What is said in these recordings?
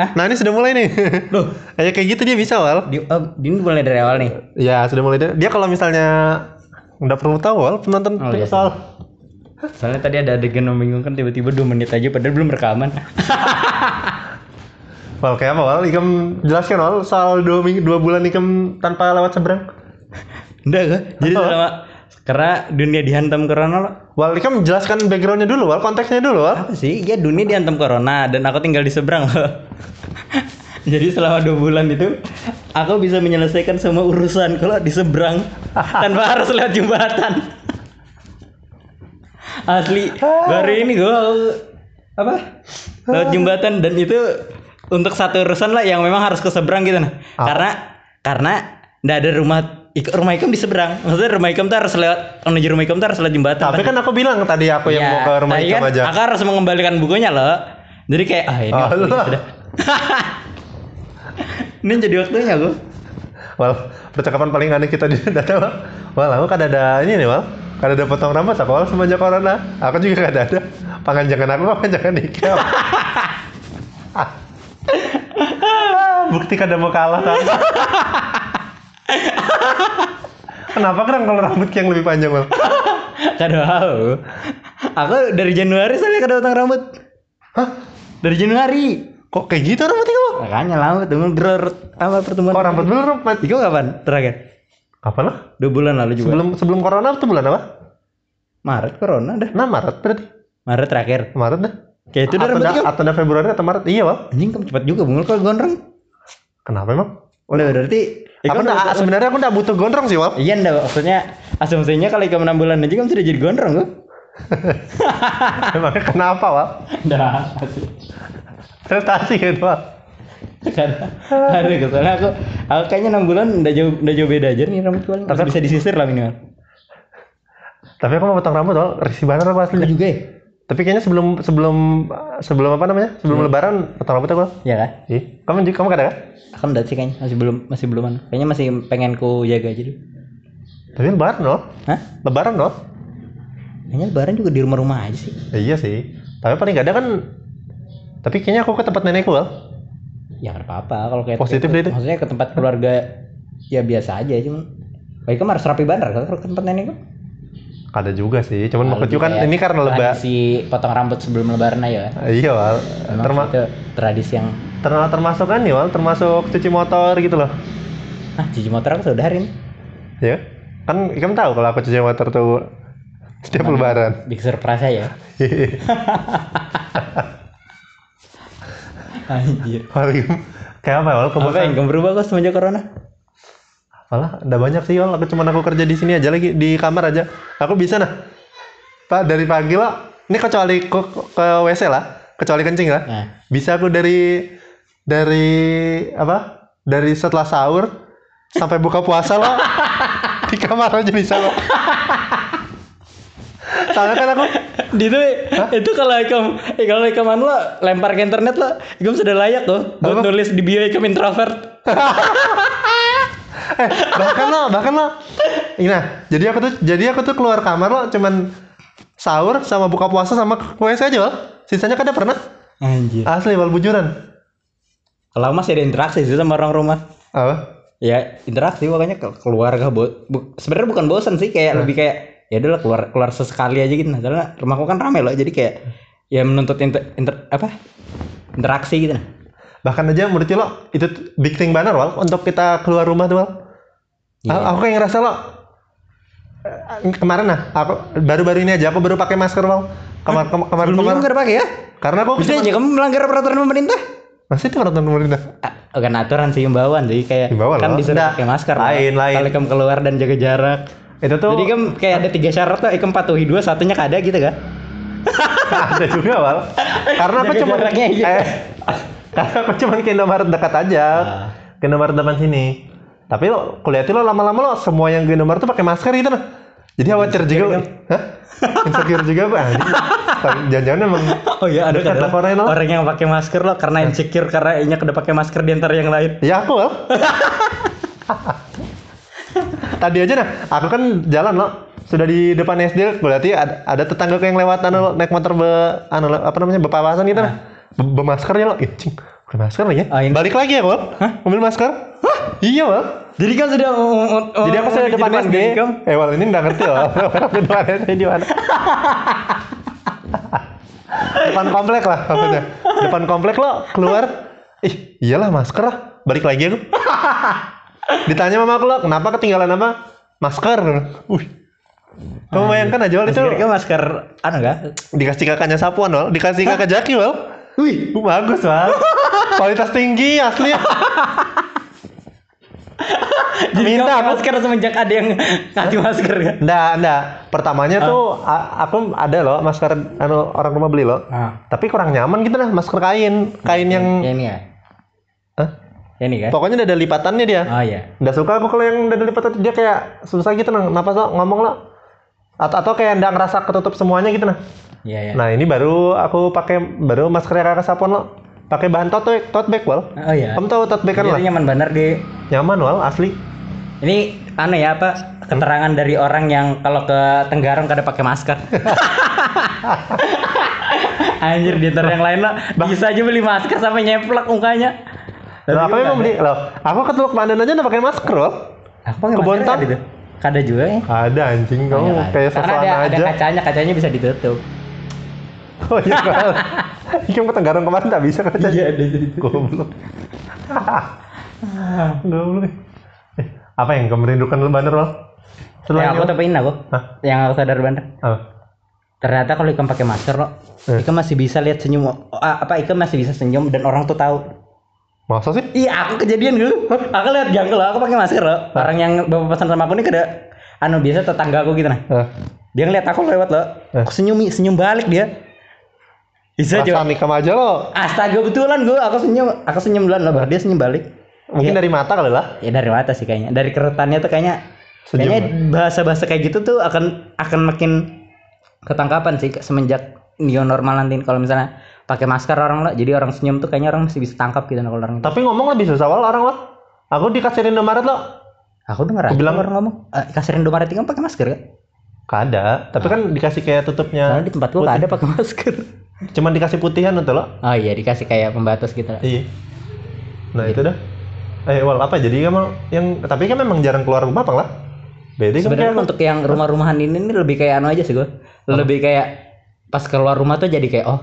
Ah? Nah ini sudah mulai nih. Loh, Kayak kayak gitu dia bisa wal. di, oh, ini mulai dari awal nih. Ya sudah mulai. Dia kalau misalnya nggak perlu tahu wal penonton Oh, iya, soal. Soalnya tadi ada adegan membingungkan tiba-tiba 2 menit aja padahal belum rekaman. Wal kayak apa wal? Ikam jelaskan wal soal dua minggu dua bulan ikam tanpa lewat seberang. Enggak kah? Jadi selama karena dunia dihantam corona lo. Wal ikam jelaskan backgroundnya dulu wal, konteksnya dulu wal. Apa sih? Ya dunia dihantam corona dan aku tinggal di seberang loh. Jadi selama dua bulan itu aku bisa menyelesaikan semua urusan kalau di seberang tanpa harus lewat jembatan. Asli baru ini gue apa lewat jembatan dan itu untuk satu urusan lah yang memang harus ke seberang gitu nah. Apa? Karena karena ndak ada rumah ik- rumah ikam di seberang. Maksudnya rumah ikam tuh harus lewat menuju rumah ikam tuh harus lewat jembatan. Tapi kan aku bilang tadi aku yang Iya, mau ke rumah ikam kan aja. Aku harus mengembalikan bukunya loh. Jadi kayak ah ini Oh, sudah. ini jadi waktunya gue. Wal, percakapan paling aneh kita di data wal. Wal, aku kan ada ini nih wal. Kan ada potong rambut aku wal semenjak corona. Aku juga kan ada. Panganjangan aku panjangan ikam. Bukti kada mau kalah kan. Kenapa kan kalau rambut yang lebih panjang? Kada tahu. Aku dari Januari soalnya kada potong rambut. Hah? Dari Januari. Kok kayak gitu rambutnya kamu? Makanya lama tunggu dror apa pertemuan. Kok rambut belum rambut? Itu kapan terakhir? Apa lah? Dua bulan lalu juga. Sebelum sebelum corona itu bulan apa? Maret corona dah. Nah Maret berarti. Maret terakhir. Maret dah. Kayak itu dah atau, atau dah Februari atau Maret? Iya wal. Anjing kamu cepat juga bungul kalau gondrong. Kenapa emang? Udah berarti Aku ikam nggak, udah- sebenarnya aku nggak butuh gondrong sih, Wal. Iya ndak maksudnya asumsinya kalau ikam 6 bulan aja kamu sudah jadi gondrong kok. Emangnya kenapa, Wal? Ndak. Prestasi kan, Wal. Karena aduh soalnya aku aku kayaknya 6 bulan udah jauh udah jauh beda aja nih rambut. Tapi bisa disisir lah minimal. Tapi aku mau potong rambut, Wal. Risih banget aku Aku aslinya. juga ya. Tapi kayaknya sebelum sebelum sebelum apa namanya? Sebelum lebaran potong rambut aku. Iya kan? Ih, kamu juga kamu kada kan? Aku enggak sih kayaknya masih belum masih belum. Kayaknya masih pengen ku jaga aja dulu. Tapi lebaran, Wal. Hah? Lebaran, Wal. Kayaknya lebaran juga di rumah-rumah aja sih. Ya, iya sih. Tapi paling gak ada kan tapi kayaknya aku ke tempat nenekku, Wal. Ya nggak apa-apa kalau kayak Positif kayak- deh itu. Maksudnya ke tempat keluarga ya biasa aja cuma Baik kamu harus rapi bandar kalau ke tempat nenek Kada juga sih. Cuman maksudku kan kayak ini karena leba. tradisi potong rambut sebelum lebaran aja. Iya, Wal. Memang Terma tradisi yang terma- termasuk kan nih, Wal, termasuk cuci motor gitu loh. ah cuci motor aku sudah hari ini. Ya. Kan kamu tahu kalau aku cuci motor tuh setiap lebaran. Big surprise ya. Anjir. Kayak apa Wal? Apa yang berubah kok semenjak corona? Apalah, udah banyak sih Wal. Aku cuman aku kerja di sini aja lagi di kamar aja. Aku bisa nah. Pak dari pagi lah. Ini kecuali ke, ke WC lah, kecuali kencing lah. Nah, Bisa aku dari dari apa? Dari setelah sahur sampai buka puasa loh. di kamar aja bisa loh. Soalnya kan aku di itu itu kalau ikam eh, kalau ikam anu lo lempar ke internet lo ikam sudah layak tuh buat Apa? nulis di bio ikam introvert bahkan lo bahkan lo. Nah jadi aku tuh jadi aku tuh keluar kamar lo cuman sahur sama buka puasa sama ke WC aja Wal. sisanya kada pernah. Anjir. Asli wal bujuran. Kalau masih ada interaksi sih sama orang rumah. Apa? Ya interaksi makanya ke keluarga bo bu- sebenarnya bukan bosan sih kayak lebih kayak ya udah lah, keluar keluar sesekali aja gitu. Nah soalnya rumahku kan rame loh jadi kayak ya menuntut inter, inter- apa? Interaksi gitu. Nah bahkan aja menurut lo itu big thing banget wal untuk kita keluar rumah tuh wal Iya. aku, kayak ngerasa lo eh, kemarin nah aku baru-baru ini aja aku baru pakai masker wal kemar kemar kemarin Sebelumnya kemarin. kamu nggak pakai ya? Karena aku bisa aja kamu melanggar peraturan pemerintah? Masih itu peraturan pemerintah. Ah, bukan aturan sih himbauan sih kayak Himbauan kan Nggak, pakai masker lain, lain. kalau kamu keluar dan jaga jarak. Itu tuh jadi kan kayak ada tiga syarat tuh ikam patuhi dua satunya kada gitu kan? Ada juga wal karena aku cuma eh, karena aku cuma ke Indomaret dekat aja. Ah. ke Indomaret depan sini tapi lo kuliah lo lama-lama lo semua yang ke Indomaret tuh pakai masker gitu nah jadi khawatir juga Hah? insecure juga gue jangan-jangan emang oh iya ada kan lah orang lo. orang yang pakai masker loh karena insecure karena inya kada pakai masker di antara yang lain. Ya aku wal tadi aja nah aku kan jalan lo. Sudah di depan SD berarti ada, ada tetangga yang lewat anu lo, naik motor be anu lo, apa namanya bepawasan gitu nah Be- bermasker ya lo Ih, cing Pakai masker lagi ya? Ah, ini- Balik lagi ya, Wal? Ambil masker? Hah? Iya, Wal. Jadi kan sudah oh, Jadi aku saya depan SD. Eh, Wal ini nggak ngerti loh. depan SD di mana? depan komplek lah maksudnya. Depan komplek lo keluar. Ih, iyalah masker lah. Balik lagi aku. Ditanya mama aku lo, kenapa ketinggalan apa? Masker. Wih. Kamu bayangkan aja Wal itu Masker masker anu enggak? dikasih kakaknya sapuan Wal, dikasih kakak Jaki Wal. Wih, Uh, bagus Wal. Kualitas tinggi asli. jadi Minta aku masker semenjak ada yang kasih masker kan? Nggak, nggak. Pertamanya tuh a- aku ada loh masker anu orang rumah beli loh. Ah, Tapi kurang nyaman gitu nah masker kain, kain yang ya ini ya. Hah? Ya ini kan? pokoknya udah ada lipatannya dia. Oh iya. Nggak suka aku kalau yang udah ada lipatan dia kayak susah gitu nah. Kenapa so ngomong lo? Atau, atau kayak nggak ngerasa ketutup semuanya gitu nah. Iya ya. Nah ini baru aku pakai baru masker kakak sapon lo. Pakai bahan tote bag, tote bag wal. Oh iya. Kamu tahu tote bag kan lah? nyaman bener di Nyaman wal, asli. ini anu ya apa keterangan dari orang yang kalau ke Tenggarong kada pakai masker. Anjir di yang lain lah bisa aja beli masker sampai nyeplak mukanya. Loh, aku memang beli loh. Aku ke Teluk Pandan aja udah pakai masker loh. Aku pakai Ke masker ada juga ya. Ada anjing kamu Ada, ada. kayak sesuatu ada, ada aja. kacanya, kacanya bisa ditutup. Oh iya kan. Ikem ke Tenggarong kemarin tak bisa kan? ada jadi. Goblok. Goblok. Eh, apa yang kamu rindukan lebaran Wal? Selain Yang aku tepain aku. Hah? Yang aku sadar bener. Apa? Ternyata kalau ikan pakai masker loh, Eh. ikan masih bisa lihat senyum. oh, apa ikan masih bisa senyum dan orang tuh tahu. Masa sih? Iya, aku kejadian dulu. Aku lihat jangkel loh, aku pakai masker loh. Orang yang bawa pesan sama aku nih kada anu biasa tetangga aku gitu nah. Eh, Dia ngeliat aku lewat loh. Eh. Aku senyum senyum balik dia. Bisa. Perasaan nikam aja lo. Astaga betulan gue, aku senyum, aku senyum duluan loh, baru dia senyum balik. Mungkin dari mata kali lah. Ya dari mata sih kayaknya. Dari keretannya tuh kayaknya Senyum, kayaknya bahasa-bahasa kayak gitu tuh akan akan makin ketangkapan sih semenjak new normal nanti kalau misalnya pakai masker orang lo jadi orang senyum tuh kayaknya orang masih bisa tangkap gitu nah, kalau orang. Tapi ngomong lebih susah Wal orang lo. Aku dikasih Indomaret lo. Aku denger aja bilang- orang ngomong eh, kasir Indomaret itu kan pakai masker ya. Kada, tapi kan dikasih kayak tutupnya. Soalnya di tempat gua ada pakai masker. Cuman dikasih putihan untuk lo. Oh iya dikasih kayak pembatas gitu. lah. Iya. Nah itu dah. Eh, wal apa jadi kamu yang tapi kan memang jarang keluar rumah apa lah? Beda kan Sebenarnya kayak untuk yang rumah-rumahan ini, ini lebih kayak anu aja sih gue. Lebih kayak pas keluar rumah tuh jadi kayak oh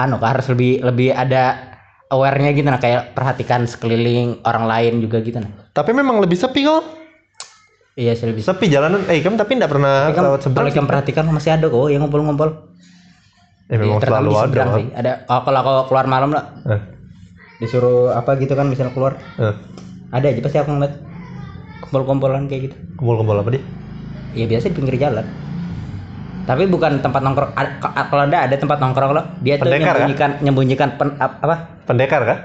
anu harus lebih lebih ada aware-nya gitu nah kayak perhatikan sekeliling orang lain juga gitu nah. Tapi memang lebih sepi kok. Iya sih lebih. Sepi jalanan. Eh, kamu tapi enggak pernah kan lewat kalau seberang. ikan perhatikan masih ada kok yang ngumpul-ngumpul. Eh, memang terutama selalu ada. sih. Ada oh, kalau aku keluar malam lah Eh, disuruh apa gitu kan misalnya keluar eh. ada aja pasti aku ngeliat kumpul-kumpulan kayak gitu. Kumpul-kumpul apa dia? Ya biasa di pinggir jalan. Tapi bukan tempat nongkrong. Ada- Kalau ada ada tempat nongkrong loh. Dia tuh Pendekar, menyembunyikan menyembunyikan pen- ap- apa? Pendekar kah?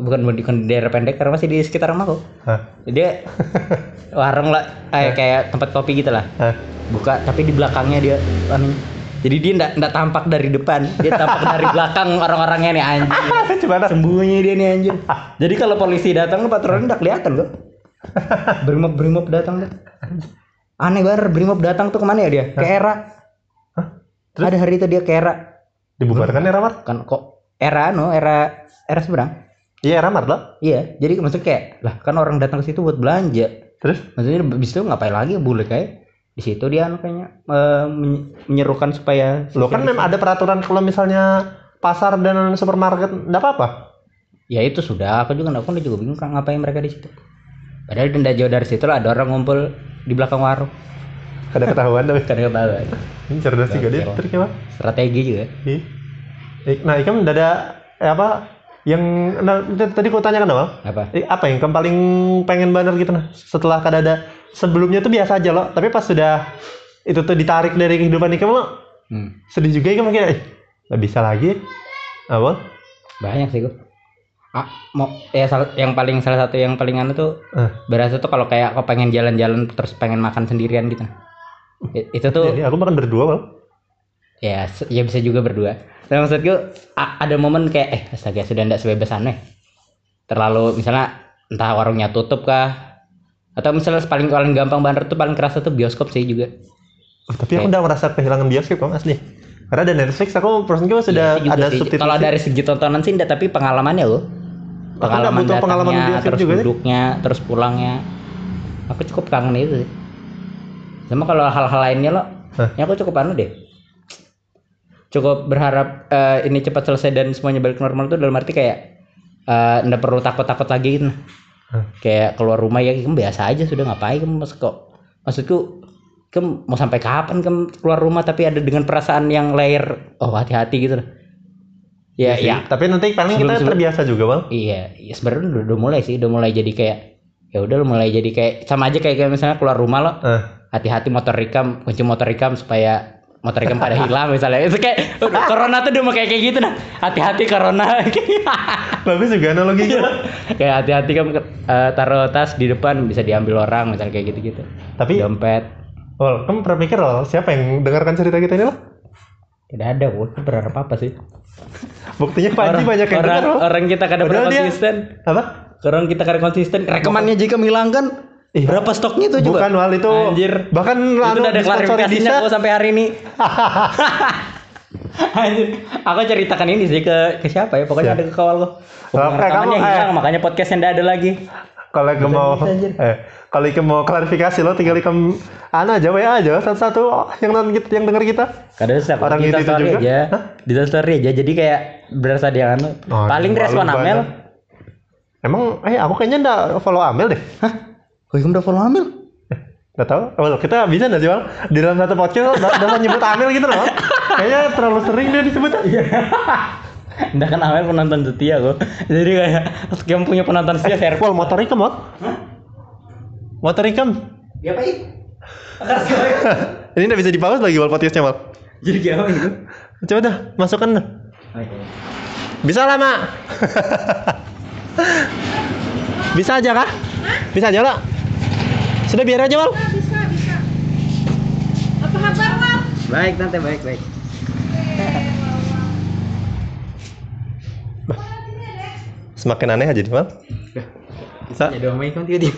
Bukan bukan di daerah pendek karena masih di sekitar rumahku. Hah? Dia warung lah kayak kayak tempat kopi gitu lah. Hah? Buka tapi di belakangnya dia anunya. Jadi dia enggak enggak tampak dari depan, dia tampak dari belakang orang-orangnya nih anjing. Gimana? Sembunyi dia nih anjing. Jadi kalau polisi datang patroli enggak kelihatan kok. Brimob Brimob datang tuh. Aneh banget Brimob datang tuh ke mana ya dia? Ke era. Hah? Ada hari itu dia ke era. Dibubarkan ya Ramar? Kan kok era no era era seberang. Iya Ramar lah. Iya, jadi maksudnya kayak lah kan orang datang ke situ buat belanja. Terus? Maksudnya habis itu ngapain lagi boleh kayak di situ dia anu kayaknya eh, menye- menyerukan supaya Lo kan memang ada peraturan kalau misalnya pasar dan supermarket enggak apa-apa. ya itu sudah aku juga aku juga bingung kan ngapain mereka di situ. Padahal denda jauh dari situ lah ada orang ngumpul di belakang warung. Ada ketahuan tapi. Kan ketahuan. Ini cerdas juga dia triknya, Pak. Strategi juga. Iya. Eh, Nah, Ikam udah ada eh, apa yang nah, tadi aku tanyakan apa? Apa? Eh, apa yang kamu paling pengen banget gitu nah setelah kada ada sebelumnya tuh biasa aja loh tapi pas sudah itu tuh ditarik dari kehidupan Ikam lo Hmm. sedih juga Ikam kayak eh nggak bisa lagi apa Banyak sih gua. Ah, mau ya salah, yang paling salah satu yang paling anu tuh Eh. berasa tuh kalau kayak aku pengen jalan-jalan terus pengen makan sendirian gitu. Itu tuh jadi aku makan berdua mal ya ya bisa juga berdua dan maksud gue ada momen kayak eh astaga sudah ndak sebebas aneh terlalu misalnya entah warungnya tutup kah atau misalnya paling paling gampang banget tuh paling kerasa tuh bioskop sih juga Oh, tapi aku udah merasa kehilangan bioskop Bang, asli karena ada Netflix aku gue sudah juga ada sih. subtitle kalau dari segi tontonan sih ndak tapi pengalamannya loh nggak butuh pengalaman datangnya, dia terus juga duduknya, terus pulangnya. Aku cukup kangen itu sih. Sama kalau hal-hal lainnya lo, Hah? ya aku cukup anu deh. Cukup berharap eh, ini cepat selesai dan semuanya balik normal tuh dalam arti kayak eh, nggak perlu takut-takut lagi gitu. Kayak keluar rumah ya kamu biasa aja sudah ngapain kamu mas kok. Maksudku kamu mau sampai kapan kamu keluar rumah tapi ada dengan perasaan yang layer oh hati-hati gitu. loh. Ya Iya sih. ya Tapi nanti paling kita Sebelum- terbiasa juga, Bang. Iya, iya sebenarnya udah, udah mulai sih, udah mulai jadi kayak ya udah lu mulai jadi kayak sama aja kayak, kayak misalnya keluar rumah lo Eh, hati-hati motor rekam, kunci motor rekam supaya motor rekam pada hilang misalnya. Itu kayak corona tuh udah mau kayak kayak gitu nah. Hati-hati corona. bagus juga analogi Iya. kayak hati-hati kamu eh, taruh tas di depan bisa diambil orang misalnya kayak gitu-gitu. Tapi, Dompet. Wal, kamu pernah pikir, Wal, siapa yang dengarkan cerita kita ini, lah? Tidak ada, gue berharap apa sih? Buktinya Panji orang, banyak yang orang, dengar, orang kita kadang dia- konsisten. Apa? Orang kita kadang konsisten. Rekemannya jika menghilangkan Iya. berapa stoknya itu coba? Bukan, Wal, itu Anjir. bahkan itu anu, udah ada klarifikasinya kok sampai hari ini. Anjir. Aku ceritakan ini sih ke ke siapa ya? Pokoknya Siapa? ada ke kawal kok. Oh, eh, kamu, eh. hilang, makanya podcastnya ndak ada lagi. Kalau Ike mau bisa, anjir. eh kalau Ike mau klarifikasi lo tinggal Ike anu aja WA aja satu-satu oh, yang nonton kita yang denger kita. Kadang setiap Orang kita itu juga? aja, Hah? di story aja. Jadi kayak berasa dia anu. Oh, Paling respon. Amel. Emang eh aku kayaknya ndak follow Amel deh. Hah? Kok kamu udah follow Amel? Gak tau, kita bisa nggak sih Wal? Di dalam satu podcast udah udah nyebut Amel gitu loh. Kayaknya terlalu sering dia disebut. Iya. Nggak kan Amel penonton setia kok. Jadi kayak kamu punya penonton setia share. Wal motor ikam Wal. Motor ikam. Diapain? Ini nggak bisa di pause lagi Wal podcastnya Wal. Jadi gimana itu? Coba dah masukkan dah. Bisa lah mak. bisa aja kah? Bisa aja lah. Sudah biar aja Wal. bisa bisa apa kabar Wal? Baik, tante baik baik. Semakin aneh aja nih Wal. Bisa. Ya dong, main kan tiba-tiba.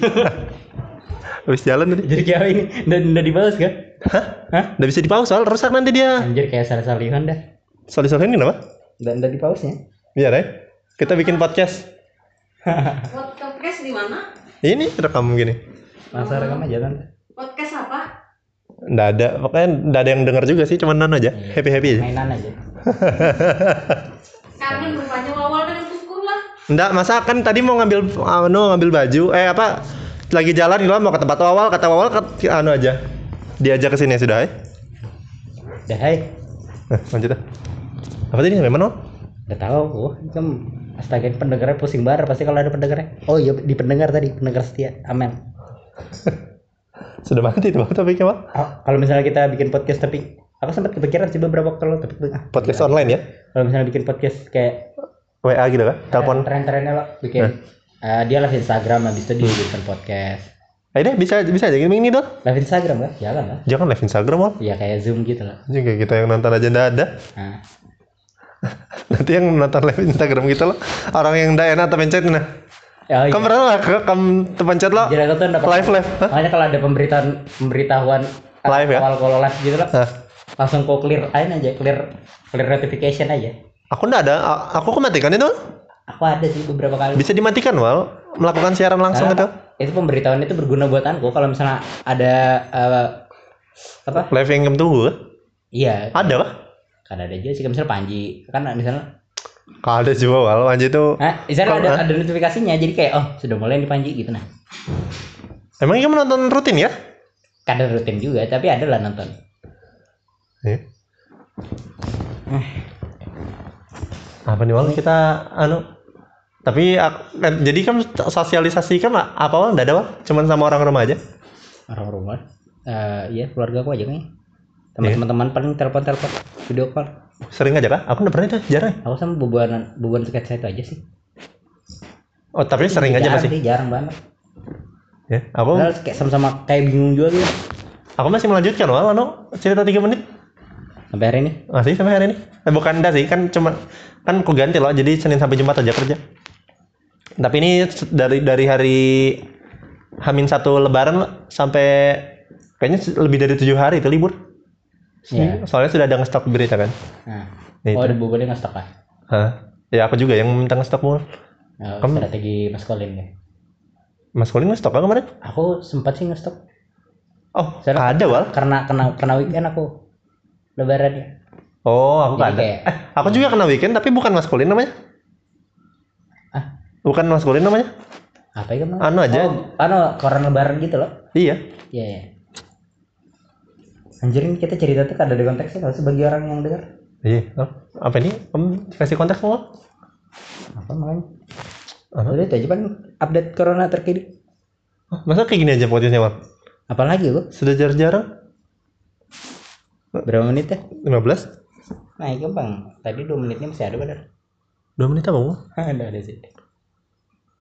Habis jalan tadi. Jadi kayak ini, udah udah dibalas kan? Hah? Hah? Udah bisa di pause Wal, rusak nanti dia. Anjir kayak salah-salihan dah. Sorry sorry ini kenapa? Udah udah di pause nya. Biar ya. Kita bikin podcast. podcast di mana Ini rekam gini. Langsung rekam aja tante. podcast apa Nggak ada, pokoknya nggak ada yang denger juga sih, cuman nano aja, happy happy aja. Mainan aja. kangen rupanya Wawal dengan kuskur lah Nggak, masa kan tadi mau ngambil anu ngambil baju, eh apa? Lagi jalan gitu mau ke tempat awal, kata awal ke anu aja. Diajak ke sini sudah, eh? Udah hai. Nah, lanjut dah. Apa tadi sampai mana? Udah tahu gua. Kan astaga pendengarnya pusing banget pasti kalau ada pendengarnya. Oh iya di pendengar tadi, pendengar setia. Amel. Sudah mati tuh topiknya, Pak. Oh, kalau misalnya kita bikin podcast tapi aku sempat kepikiran sih beberapa waktu lalu tapi ah, Podcast online ya? kalau misalnya bikin podcast kayak WA gitu kan? Telepon. tren-trennya lo bikin eh, dia live Instagram habis itu dia bikin podcast Ayo deh, bisa bisa aja gini dong. live Instagram kan jalan lah Jangan live Instagram, Mal. ya kayak zoom gitu lah Juga kita yang nonton aja nggak ada. nah, Nanti yang nonton live Instagram kita loh, orang yang nggak enak terpencet nah. Oh, iya. Kamu pernah lah, ke- kamu terpencet lo jadi aku tuh dapat live live. Makanya kalau ada pemberitaan pemberitahuan Live ya? awal kalau live gitu lah Hah. langsung kau clear aja aja clear clear notification aja Aku nggak ada, aku kematikan itu. aku ada sih beberapa kali Bisa dimatikan, Wal. Melakukan siaran langsung Karena gitu. itu pemberitahuan itu berguna buat aku kalau misalnya ada eh, apa Live yang kamu tunggu. iya Ada kah? kan ada aja sih misalnya Panji kan misalnya Kalau ada juga, Wal. Wanji itu. Nah, ada, ada notifikasinya jadi kayak oh sudah mulai nih Panji gitu nah. Emang kamu nonton rutin ya? Kadang rutin juga tapi ada lah nonton. Iya. Apa nih, Wal? Kita, anu, tapi kan- jadi kan sosialisasi kan apa Wal? Nggak ada Wal? Cuman sama orang rumah aja? Orang rumah. Eh iya keluarga aku aja kayaknya. Sama Iya. teman-teman paling telepon-telepon video call. Sering aja kah? Aku nggak pernah itu, jarang. Aku sama bubuan bubuan sketsa itu aja sih. Oh, tapi sering aja jarang masih. Sih, jarang banget. Ya, aku Padahal kayak sama-sama kayak bingung juga gitu. aku masih melanjutkan Wal, anu, cerita 3 menit. Sampai hari ini. Masih sampai hari ini? Eh, bukan dah sih, kan cuma kan aku ganti loh, jadi Senin sampai Jumat aja kerja. Tapi ini dari dari hari Hamin satu Lebaran loh, sampai kayaknya lebih dari tujuh hari itu libur. Iya. Soalnya sudah ada ngestok berita kan. Nah. Itu. Oh, ada bubuannya nggak stok ah. Hah? Ya aku juga yang minta ngestok mulu. Oh, Kamu- strategi Mas Colin ya. Mas Kolin nge-stok gak kemarin? Aku sempat sih ngestok. Oh, Soalnya- ada wal. Karena kena kena weekend aku lebaran ya. Oh, aku Jadi ada. kayak- Eh, aku juga kena weekend tapi bukan Mas Kolin namanya. Ah, Bukan Mas Kolin namanya. apa itu? Mas? Anu aja. Oh, anu koran lebaran gitu loh. Iya. Iya, iya. Anjir ini kita cerita tuh ada di konteksnya kalau sebagai orang yang dengar. Iya. Oh, apa ini? Om versi konteks mau? Apa makanya? Apa? Udah itu aja paling update corona terkini. Oh, Masa kayak gini aja podcastnya, Wal? Apalagi lu? Sudah jarang-jarang? Berapa menit ya? 15? Nah, gampang. Tadi 2 menitnya masih ada benar. 2 menit apa, Wal? Ada ada sih.